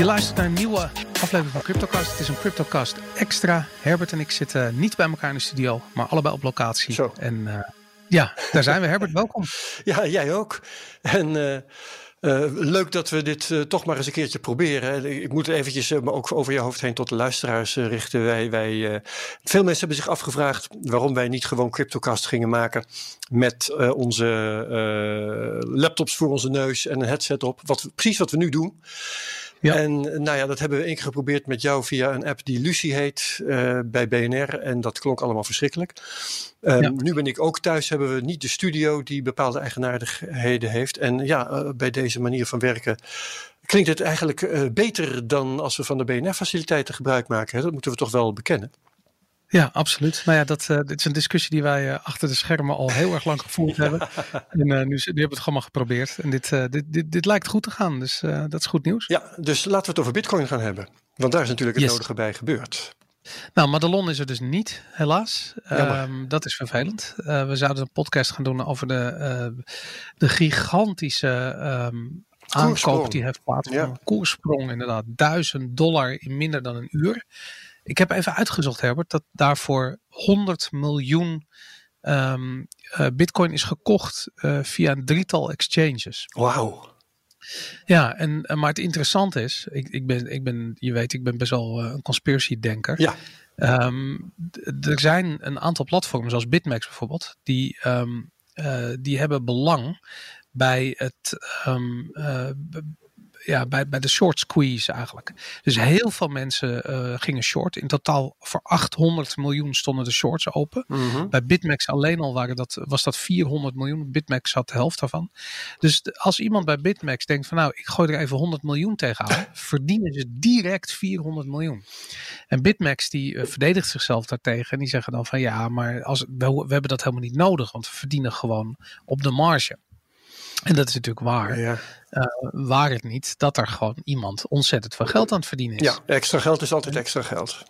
Je luistert naar een nieuwe aflevering van CryptoCast. Het is een CryptoCast extra. Herbert en ik zitten niet bij elkaar in de studio, maar allebei op locatie. Zo. En uh, ja, daar zijn we. Herbert, welkom. Ja, jij ook. En uh, uh, leuk dat we dit uh, toch maar eens een keertje proberen. Ik moet eventjes uh, me ook over je hoofd heen tot de luisteraars richten. Wij, wij, veel mensen hebben zich afgevraagd waarom wij niet gewoon CryptoCast gingen maken met onze laptops voor onze neus en een headset op. Wat, precies wat we nu doen. Ja. En nou ja, dat hebben we één keer geprobeerd met jou via een app die Lucie heet uh, bij BNR. En dat klonk allemaal verschrikkelijk. Um, ja. Nu ben ik ook thuis, hebben we niet de studio die bepaalde eigenaardigheden heeft. En ja, uh, bij deze manier van werken klinkt het eigenlijk uh, beter dan als we van de BNR-faciliteiten gebruik maken. Hè? Dat moeten we toch wel bekennen. Ja, absoluut. Nou ja, dat, uh, dit is een discussie die wij uh, achter de schermen al heel erg lang gevoerd hebben. En uh, nu, nu hebben we het gewoon maar geprobeerd. En dit, dit, dit, dit lijkt goed te gaan, dus dat is goed nieuws. Ja, dus laten we het over bitcoin gaan hebben. Want daar is natuurlijk het yes. nodige bij gebeurd. Nou, Madelon is er dus niet, helaas. Um, dat is vervelend. we zouden een podcast gaan doen over de, de gigantische um, aankoop die heeft plaatsgevonden. Ja. Koersprong, inderdaad. Duizend dollar in minder dan een uur. Ik heb even uitgezocht, Herbert, dat daarvoor 100 miljoen um, uh, bitcoin is gekocht uh, via een drietal exchanges. Wauw. Ja, en, maar het interessante is, ik, ik, ben, ik ben, je weet, ik ben best wel een conspiracy denker. Ja. Um, er zijn een aantal platforms, zoals BitMEX bijvoorbeeld, die, um, die hebben belang bij het ja, bij, bij de short squeeze eigenlijk. Dus heel veel mensen uh, gingen short. In totaal voor 800 miljoen stonden de shorts open. Mhm. Mm -hmm. Bij Bitmax alleen al waren dat, was dat 400 miljoen. Bitmax had de helft daarvan. Dus als iemand bij Bitmax denkt van nou, ik gooi er even 100 miljoen tegenaan. verdienen ze direct 400 miljoen. En Bitmax die uh, verdedigt zichzelf daartegen. En die zeggen dan van ja, maar als, we, we hebben dat helemaal niet nodig. Want we verdienen gewoon op de marge. En dat is natuurlijk waar. Ja. Uh, waar het niet dat er gewoon iemand ontzettend veel geld aan het verdienen is. Ja, extra geld is altijd extra geld.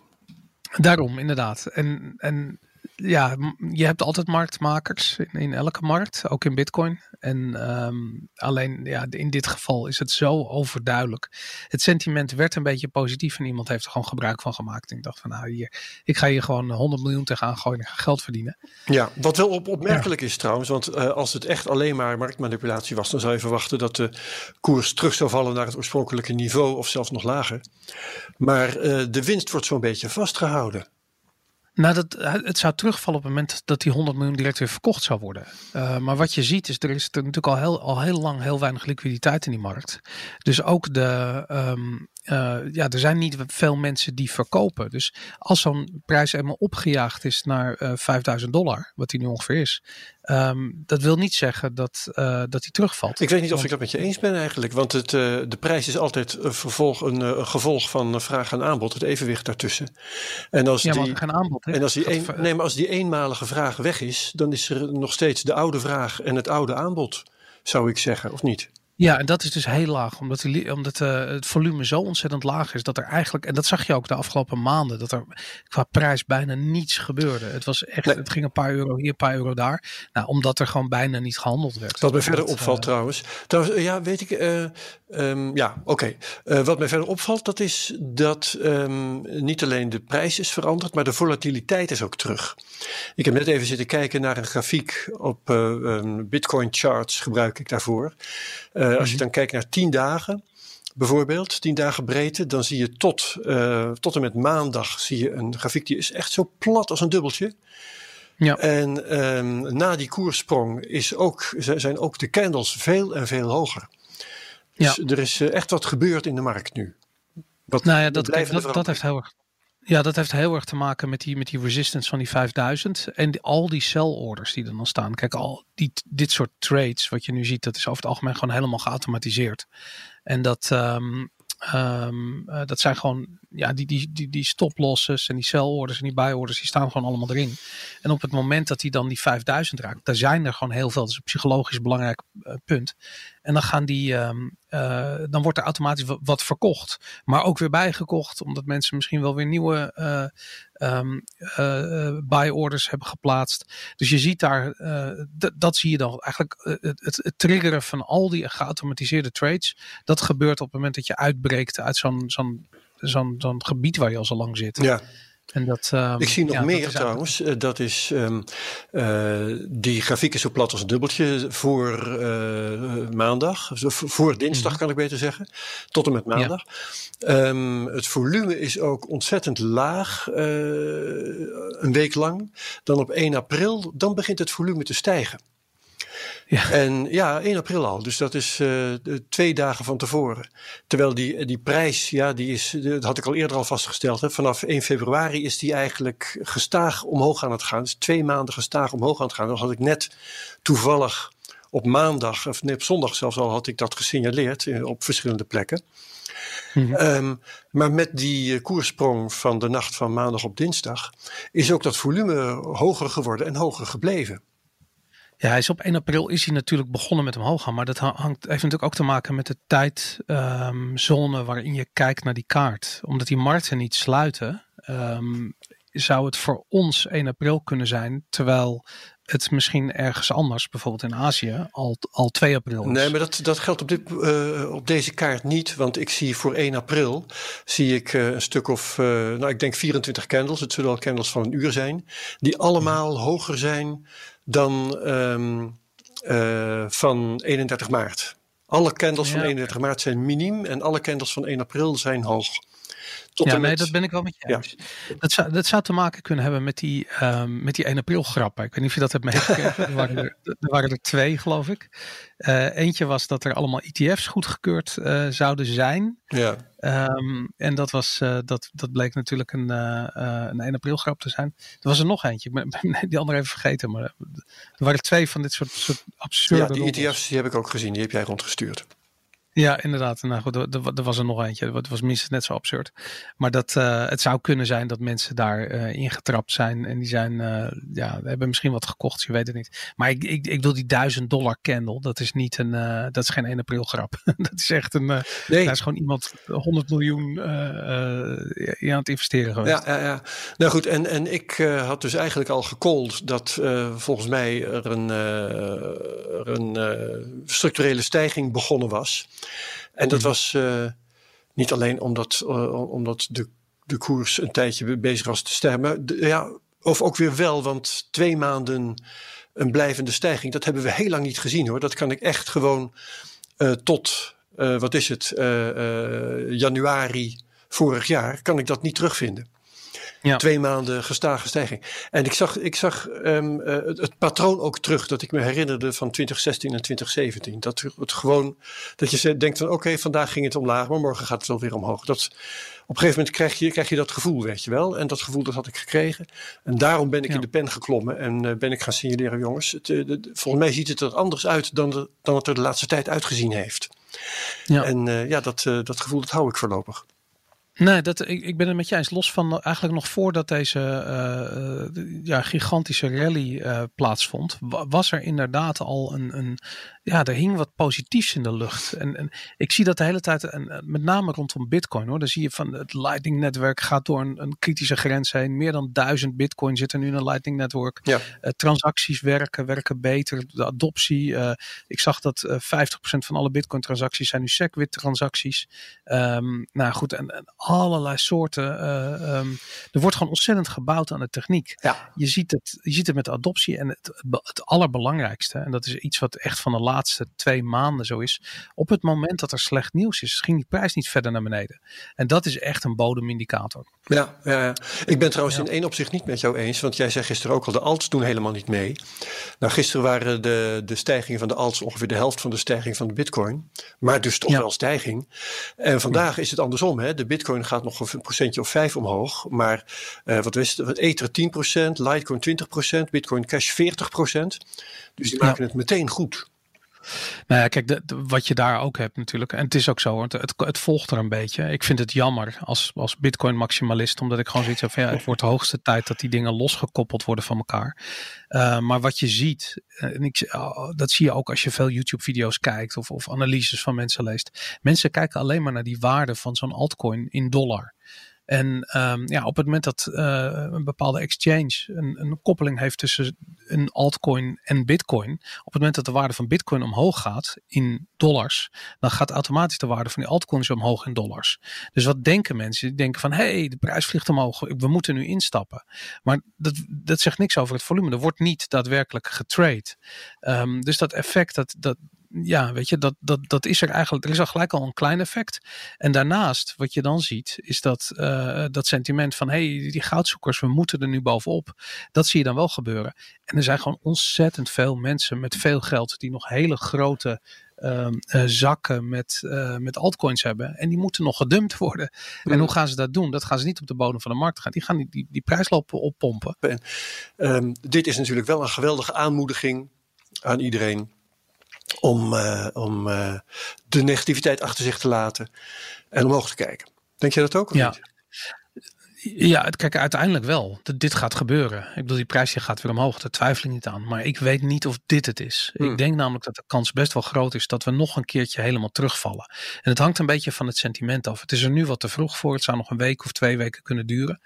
Daarom, inderdaad. En, en ja, je hebt altijd marktmakers in, in elke markt, ook in Bitcoin. En um, alleen ja, in dit geval is het zo overduidelijk. Het sentiment werd een beetje positief en iemand heeft er gewoon gebruik van gemaakt. En ik dacht van nou hier, ik ga hier gewoon 100 miljoen tegenaan gooien en ga geld verdienen. Ja, wat wel op, opmerkelijk ja. is trouwens, want uh, als het echt alleen maar marktmanipulatie was, dan zou je verwachten dat de koers terug zou vallen naar het oorspronkelijke niveau of zelfs nog lager. Maar uh, de winst wordt zo'n beetje vastgehouden. Nou, dat, het zou terugvallen op het moment dat die 100 miljoen direct weer verkocht zou worden. Uh, maar wat je ziet is, er is natuurlijk al heel, al heel lang heel weinig liquiditeit in die markt. Dus ook de, um, uh, ja, er zijn niet veel mensen die verkopen. Dus als zo'n prijs eenmaal opgejaagd is naar uh, 5000 dollar, wat die nu ongeveer is. Um, dat wil niet zeggen dat, uh, dat die terugvalt. Ik weet niet of ik dat met je eens ben eigenlijk. Want het, de prijs is altijd een, vervolg, een, gevolg van vraag en aanbod. Het evenwicht daartussen. En als ja, die, geen aanbod. Hè? En als die, een, nee, maar als die eenmalige vraag weg is, dan is er nog steeds de oude vraag en het oude aanbod, zou ik zeggen, of niet? Ja, en dat is dus heel laag, omdat, die, omdat uh, het volume zo ontzettend laag is dat er eigenlijk, en dat zag je ook de afgelopen maanden, dat er qua prijs bijna niets gebeurde. Het was echt, nee. het ging een paar euro hier, een paar euro daar. Nou, omdat er gewoon bijna niet gehandeld werd. Wat mij verder opvalt uh, trouwens, trouwens, ja, weet ik, um, ja, oké. Okay. wat mij verder opvalt, dat is dat um, niet alleen de prijs is veranderd, maar de volatiliteit is ook terug. Ik heb net even zitten kijken naar een grafiek op um, Bitcoin charts, gebruik ik daarvoor. Uh, als je dan kijkt naar 10 dagen, bijvoorbeeld, 10 dagen breedte, dan zie je tot, uh, tot en met maandag zie je een grafiek die is echt zo plat als een dubbeltje. Ja. En um, na die koersprong is ook, zijn ook de candles veel en veel hoger. Dus ja. er is uh, echt wat gebeurd in de markt nu. Wat nou ja, dat, dat, dat heeft heel erg ja, dat heeft heel erg te maken met die, met die resistance van die 5000 en al die sell orders die er dan staan. Kijk, al die, dit soort trades wat je nu ziet, dat is over het algemeen gewoon helemaal geautomatiseerd. En dat, um, um, uh, dat zijn gewoon ja, die, die, die, die stoplosses en die sell-orders en die buy-orders, die staan gewoon allemaal erin. En op het moment dat hij dan die 5000 raakt, daar zijn er gewoon heel veel. Dat is een psychologisch belangrijk uh, punt. En dan gaan die, um, uh, dan wordt er automatisch wat verkocht. Maar ook weer bijgekocht, omdat mensen misschien wel weer nieuwe uh, um, buy-orders hebben geplaatst. Dus je ziet daar, dat zie je dan eigenlijk, het, het, triggeren van al die geautomatiseerde trades. Dat gebeurt op het moment dat je uitbreekt uit zo'n zo'n zo'n zo'n gebied waar je al zo lang zit. Ja. En dat, um, ik zie nog meer trouwens. Uh, dat is um, uh, die grafiek is zo plat als een dubbeltje voor uh, maandag. Voor dinsdag mm -hmm. kan ik beter zeggen. Tot en met maandag. Ja. Um, het volume is ook ontzettend laag. een week lang. Dan op 1 april. Dan begint het volume te stijgen. Ja. En ja, 1 april al. Dus dat is uh, twee dagen van tevoren. Terwijl die, die prijs, ja, die is, dat had ik al eerder al vastgesteld. Hè, vanaf 1 februari is die eigenlijk gestaag omhoog aan het gaan. Dus twee maanden gestaag omhoog aan het gaan. Dan had ik net toevallig op maandag, of nee, op zondag zelfs al, had ik dat gesignaleerd in, op verschillende plekken. Mm -hmm. um, maar met die uh, koersprong van de nacht van maandag op dinsdag is ook dat volume hoger geworden en hoger gebleven. Ja, hij is op 1 april is hij natuurlijk begonnen met omhoog gaan. Maar dat hangt, heeft natuurlijk ook te maken met de tijdzone um, waarin je kijkt naar die kaart. Omdat die markten niet sluiten, um, zou het voor ons 1 april kunnen zijn. Terwijl het misschien ergens anders, bijvoorbeeld in Azië, al, al 2 april is. Nee, maar dat, dat geldt op, dit, uh, op deze kaart niet. Want ik zie voor 1 april zie ik uh, een stuk of, uh, nou ik denk 24 candles. Het zullen al candles van een uur zijn. Die allemaal hoger zijn dan um, uh, van 31 maart. Alle candles ja. van 31 maart zijn minim en alle candles van 1 april zijn hoog. Tot ja, nee, met... dat ben ik wel met je eens. Dat, zou, dat zou te maken kunnen hebben met die, um, met die 1 april grappen. Ik weet niet of je dat hebt meegekregen. er, waren er, er waren er twee, geloof ik. Uh, eentje was dat er allemaal ETF's goedgekeurd uh, zouden zijn. Ja. Um, en dat, was, uh, dat, dat bleek natuurlijk een, een 1 april grap te zijn. Er was er nog eentje. Ik ben, ben die andere even vergeten. Maar er waren twee van dit soort, soort absurde Ja, die ETF's die heb ik ook gezien. Die heb jij rondgestuurd. Ja, inderdaad. Nou goed, er, er was er nog eentje. Het was minstens net zo absurd. Maar dat, uh, het zou kunnen zijn dat mensen daar uh, ingetrapt zijn. En die zijn, uh, ja, hebben misschien wat gekocht. Je weet het niet. Maar ik, ik, ik wil die duizend dollar candle. Dat is niet een, dat is geen 1 april grap. dat is echt een, nee. daar is gewoon iemand 100 miljoen in aan het investeren geweest. Ja, ja, ja. Nou goed, en, en ik had dus eigenlijk al gecalld dat volgens mij er een, er een structurele stijging begonnen was. En dat was uh, niet alleen omdat, uh, omdat de, de koers een tijdje bezig was te stijgen. ja, of ook weer wel, want twee maanden een blijvende stijging, dat hebben we heel lang niet gezien hoor. Dat kan ik echt gewoon uh, tot, wat is het, januari vorig jaar, kan ik dat niet terugvinden. Ja. Twee maanden gestage stijging. En ik zag, ik zag um, uh, het, het, patroon ook terug dat ik me herinnerde van 2016 en 2017. Dat het gewoon, dat je denkt van oké, okay, vandaag ging het omlaag, maar morgen gaat het wel weer omhoog. Dat, op een gegeven moment krijg je, krijg je dat gevoel, weet je wel. En dat gevoel dat had ik gekregen. En daarom ben ik ja. in de pen geklommen en uh, ben ik gaan signaleren, jongens. Het, de, volgens mij ziet het er anders uit dan, de, dan het er de laatste tijd uitgezien heeft. Ja. En uh, ja, dat, dat gevoel dat hou ik voorlopig. Nee, dat, ik, ik ben het met je eens. Los van eigenlijk nog voordat deze uh, ja, gigantische rally uh, plaatsvond, was er inderdaad al een, een, ja, er hing wat positiefs in de lucht. En, en ik zie dat de hele tijd, en met name rondom Bitcoin hoor. Dan zie je van het Lightning-netwerk gaat door een, een, kritische grens heen. Meer dan duizend Bitcoin zitten nu in een Lightning-netwerk. Ja. Transacties werken, werken beter. De adoptie. Ik zag dat uh, 50% van alle Bitcoin-transacties zijn nu SegWit-transacties. Um, nou goed, en, en allerlei soorten. Um, er wordt gewoon ontzettend gebouwd aan de techniek. Ja. Je, ziet het, je ziet het met de adoptie en het, het allerbelangrijkste. En dat is iets wat echt van de laatste twee maanden zo is. Op het moment dat er slecht nieuws is, ging die prijs niet verder naar beneden. En dat is echt een bodemindicator. Ja, ja, ja. ik ben trouwens ja. in één opzicht niet met jou eens. Want jij zei gisteren ook al, de alts doen helemaal niet mee. Nou, gisteren waren de, de stijgingen van de alts ongeveer de helft van de stijging van de bitcoin. Maar dus toch wel stijging. En vandaag is het andersom. Hè? De bitcoin gaat nog een procentje of vijf omhoog. Maar uh, wat is het? Ether 10%, Litecoin 20%, Bitcoin Cash 40%. Dus die maken het meteen goed. Nou ja, kijk, wat je daar ook hebt natuurlijk, en het is ook zo, het, het, het, volgt er een beetje. Ik vind het jammer als, als Bitcoin maximalist, omdat ik gewoon zoiets heb van ja, het wordt de hoogste tijd dat die dingen losgekoppeld worden van elkaar. Uh, maar wat je ziet, en ik, oh, dat zie je ook als je veel YouTube-video's kijkt of, of analyses van mensen leest. Mensen kijken alleen maar naar die waarde van zo'n altcoin in dollar. En um, ja, op het moment dat uh, een bepaalde exchange een, een, koppeling heeft tussen een altcoin en bitcoin, op het moment dat de waarde van bitcoin omhoog gaat in dollars, dan gaat automatisch de waarde van die altcoins omhoog in dollars. Dus wat denken mensen? Die denken van, hé, hey, de prijs vliegt omhoog, we moeten nu instappen. Maar dat, dat zegt niks over het volume. Er wordt niet daadwerkelijk getrade. Um, dus dat effect, dat, dat, ja, weet je, dat, dat, dat is er eigenlijk. Er is al gelijk al een klein effect. En daarnaast, wat je dan ziet, is dat, uh, dat sentiment van hé, hey, die goudzoekers, we moeten er nu bovenop. Dat zie je dan wel gebeuren. En er zijn gewoon ontzettend veel mensen met veel geld die nog hele grote uh, uh, zakken met, uh, met altcoins hebben. En die moeten nog gedumpt worden. En hoe gaan ze dat doen? Dat gaan ze niet op de bodem van de markt gaan. Die gaan die, die, die prijslopen oppompen. En, um, dit is natuurlijk wel een geweldige aanmoediging aan iedereen om, uh, om uh, de negativiteit achter zich te laten en omhoog te kijken. Denk je dat ook? Of ja. Niet? Ja, kijk, uiteindelijk wel. dit gaat gebeuren. Ik bedoel, die prijsje gaat weer omhoog. Daar twijfel ik niet aan. Maar ik weet niet of dit het is. Hmm. Ik denk namelijk dat de kans best wel groot is dat we nog een keertje helemaal terugvallen. En het hangt een beetje van het sentiment af. Het is er nu wat te vroeg voor. Het zou nog een week of twee weken kunnen duren.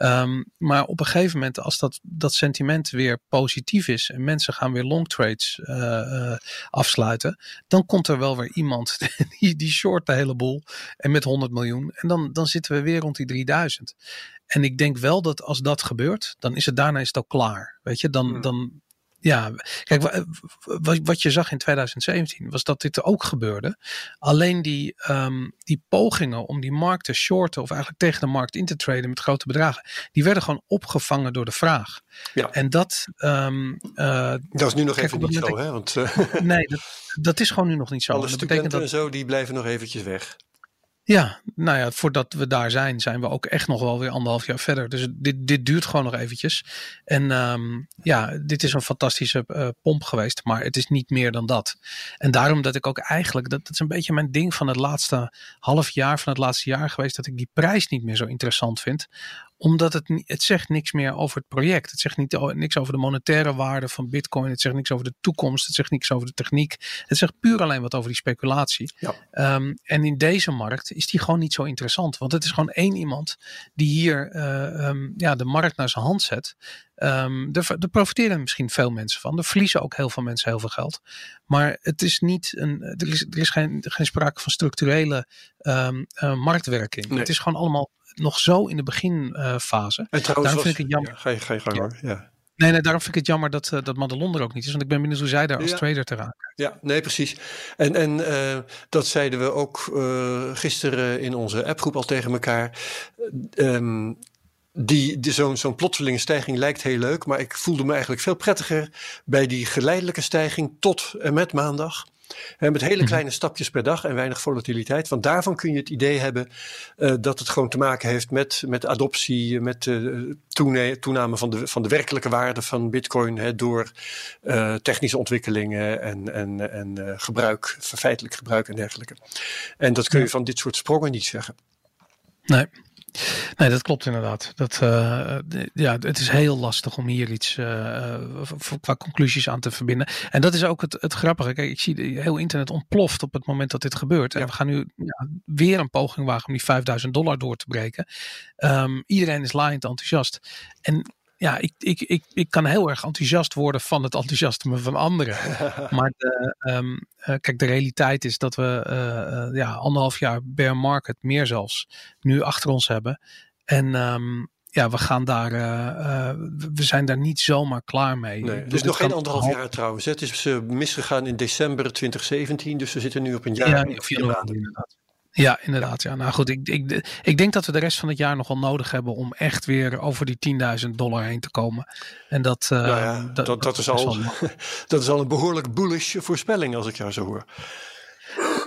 Um, maar op een gegeven moment, als dat, dat sentiment weer positief is en mensen gaan weer long trades uh, uh, afsluiten, dan komt er wel weer iemand die, die short de hele boel en met 100 miljoen. En dan, dan zitten we weer rond die 3000. En ik denk wel dat als dat gebeurt, dan is het daarna is het ook klaar. Weet je, dan, hmm. dan, ja, kijk, wat je zag in 2017 was dat dit ook gebeurde. Alleen die, um, die pogingen om die markt te shorten of eigenlijk tegen de markt in te traden met grote bedragen, die werden gewoon opgevangen door de vraag. Ja. En dat. Um, uh, dat is nu nog kijk, even niet zo, hè? Want, uh, nee, dat, dat, is gewoon nu nog niet zo. Alle dat betekent dat, en zo, die blijven nog eventjes weg. Ja, nou ja, voordat we daar zijn, zijn we ook echt nog wel weer anderhalf jaar verder. Dus dit, dit duurt gewoon nog eventjes. En um, ja, dit is een fantastische uh, pomp geweest, maar het is niet meer dan dat. En daarom dat ik ook eigenlijk, dat, dat is een beetje mijn ding van het laatste half jaar, van het laatste jaar geweest, dat ik die prijs niet meer zo interessant vind omdat het, het zegt niks meer over het project. Het zegt niet, niks over de monetaire waarde van bitcoin. Het zegt niks over de toekomst. Het zegt niks over de techniek. Het zegt puur alleen wat over die speculatie. Ja. Um, en in deze markt is die gewoon niet zo interessant. Want het is gewoon één iemand die hier uh, um, ja, de markt naar zijn hand zet. Um, daar, daar, profiteren misschien veel mensen van. Er verliezen ook heel veel mensen heel veel geld. Maar het is niet een, er is, er is geen, geen sprake van structurele um, uh, marktwerking. Nee. Het is gewoon allemaal nog zo in de beginfase. en trouwens, vind ik het jammer. Ja, ga je, ga je gang ja. hoor. Ja. Nee, nee, daarom vind ik het jammer dat, uh, dat Madelon er ook niet is. Want ik ben benieuwd hoe zij daar als ja. trader te raken. Ja, nee, precies. En, en uh, dat zeiden we ook uh, gisteren in onze appgroep al tegen elkaar. Um, die, die, Zo'n zo'n plotselinge stijging lijkt heel leuk, maar ik voelde me eigenlijk veel prettiger bij die geleidelijke stijging tot en met maandag. Met hele mhm. kleine stapjes per dag en weinig volatiliteit. Want daarvan kun je het idee hebben uh, dat het gewoon te maken heeft met, met adoptie, met uh, toename van de, van de werkelijke waarde van Bitcoin hè, door uh, technische ontwikkelingen en, en, en gebruik, feitelijk gebruik en dergelijke. En dat kun je van dit soort sprongen niet zeggen. Nee. Nee, dat klopt inderdaad. Dat, uh, ja, het is heel lastig om hier iets uh, qua conclusies aan te verbinden. En dat is ook het, het grappige. Kijk, ik zie heel internet ontploft op het moment dat dit gebeurt. Ja. En we gaan nu ja, weer een poging wagen om die 5000 dollar door te breken. Um, iedereen is laaiend enthousiast. En ja, ik, ik, ik, ik kan heel erg enthousiast worden van het enthousiasme van anderen. maar de, um, uh, kijk, de realiteit is dat we uh, uh, ja, anderhalf jaar bear market, meer zelfs, nu achter ons hebben. En um, ja, we gaan daar, we zijn daar niet zomaar klaar mee. Nee, dus nog geen anderhalf jaar trouwens. Het is misgegaan in december 2017, dus we zitten nu op een jaar. Ja, vier maanden inderdaad. Ja, inderdaad. Ja. Nou goed, ik, ik, ik denk dat we de rest van het jaar nog wel nodig hebben om echt weer over die 10.000 dollar heen te komen. En dat, uh, nou ja, dat, dat, dat, is al, dat is al een behoorlijk bullish voorspelling als ik jou zo hoor.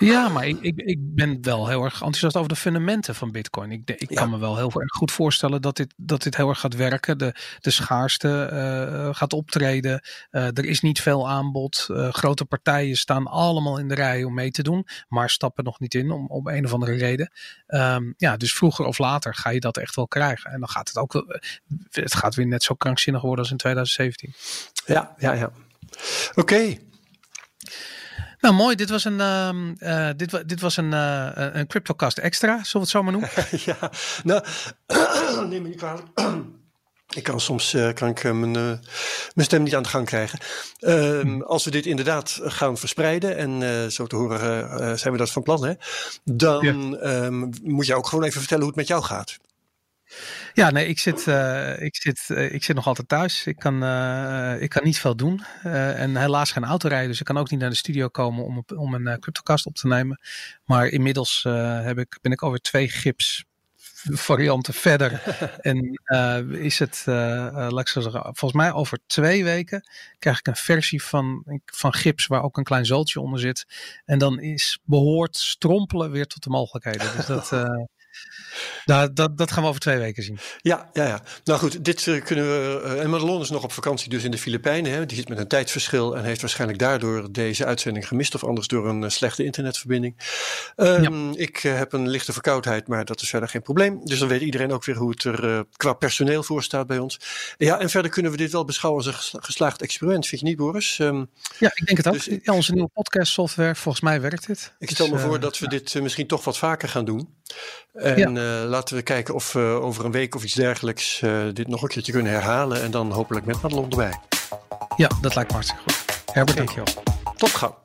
Ja, maar ik, ik, ik, ben wel heel erg enthousiast over de fundamenten van Bitcoin. Ik, ik kan me wel heel erg goed voorstellen dat dit, dat dit heel erg gaat werken. De, de schaarste uh, gaat optreden. Uh, er is niet veel aanbod. Uh, grote partijen staan allemaal in de rij om mee te doen, maar stappen nog niet in om, om een of andere reden. Um, ja, dus vroeger of later ga je dat echt wel krijgen. En dan gaat het ook, het gaat weer net zo krankzinnig worden als in 2017. Ja, ja, ja. Oké. Nou, mooi. Dit was een, uh, dit, dit was een, uh, een CryptoCast extra, zullen we het zo maar noemen? ja, nou, neem me niet kwalijk. Ik kan soms uh, kan ik, mijn, mijn stem niet aan de gang krijgen. Uh, als we dit inderdaad gaan verspreiden, en zo te horen zijn we dat van plan, hè, dan ja. um, moet je ook gewoon even vertellen hoe het met jou gaat. Ja, nee, ik zit, uh, ik, zit, uh, ik zit nog altijd thuis. Ik kan, uh, ik kan niet veel doen. en helaas geen auto rijden. Dus ik kan ook niet naar de studio komen om, om een cryptocast op te nemen. Maar inmiddels heb ik, ben ik over twee gips varianten verder. en is het, laat ik zo zeggen, volgens mij over twee weken krijg ik een versie van, van gips waar ook een klein zooltje onder zit. En dan is behoort strompelen weer tot de mogelijkheden. Dus dat... Nou, dat, dat gaan we over twee weken zien. Ja, ja, ja. Nou goed, dit uh, kunnen we. Uh, en Madelon is nog op vakantie, dus in de Filipijnen. Hè. Die zit met een tijdsverschil en heeft waarschijnlijk daardoor deze uitzending gemist. Of anders door een uh, slechte internetverbinding. Um, ja. Ik heb een lichte verkoudheid, maar dat is verder geen probleem. Dus dan weet iedereen ook weer hoe het er qua personeel voor staat bij ons. Ja, en verder kunnen we dit wel beschouwen als een geslaagd experiment, vind je niet, Boris? Um, ja, ik denk het ook. Dus, ja, onze nieuwe podcast software, volgens mij werkt dit. Ik stel dus, me voor dat we dit misschien toch wat vaker gaan doen. En ja. uh, laten we kijken of we over een week of iets dergelijks uh, dit nog een keertje kunnen herhalen. En dan hopelijk met Madelon erbij. Ja, dat lijkt me hartstikke goed. Herbert, okay. dankjewel. Tot gauw.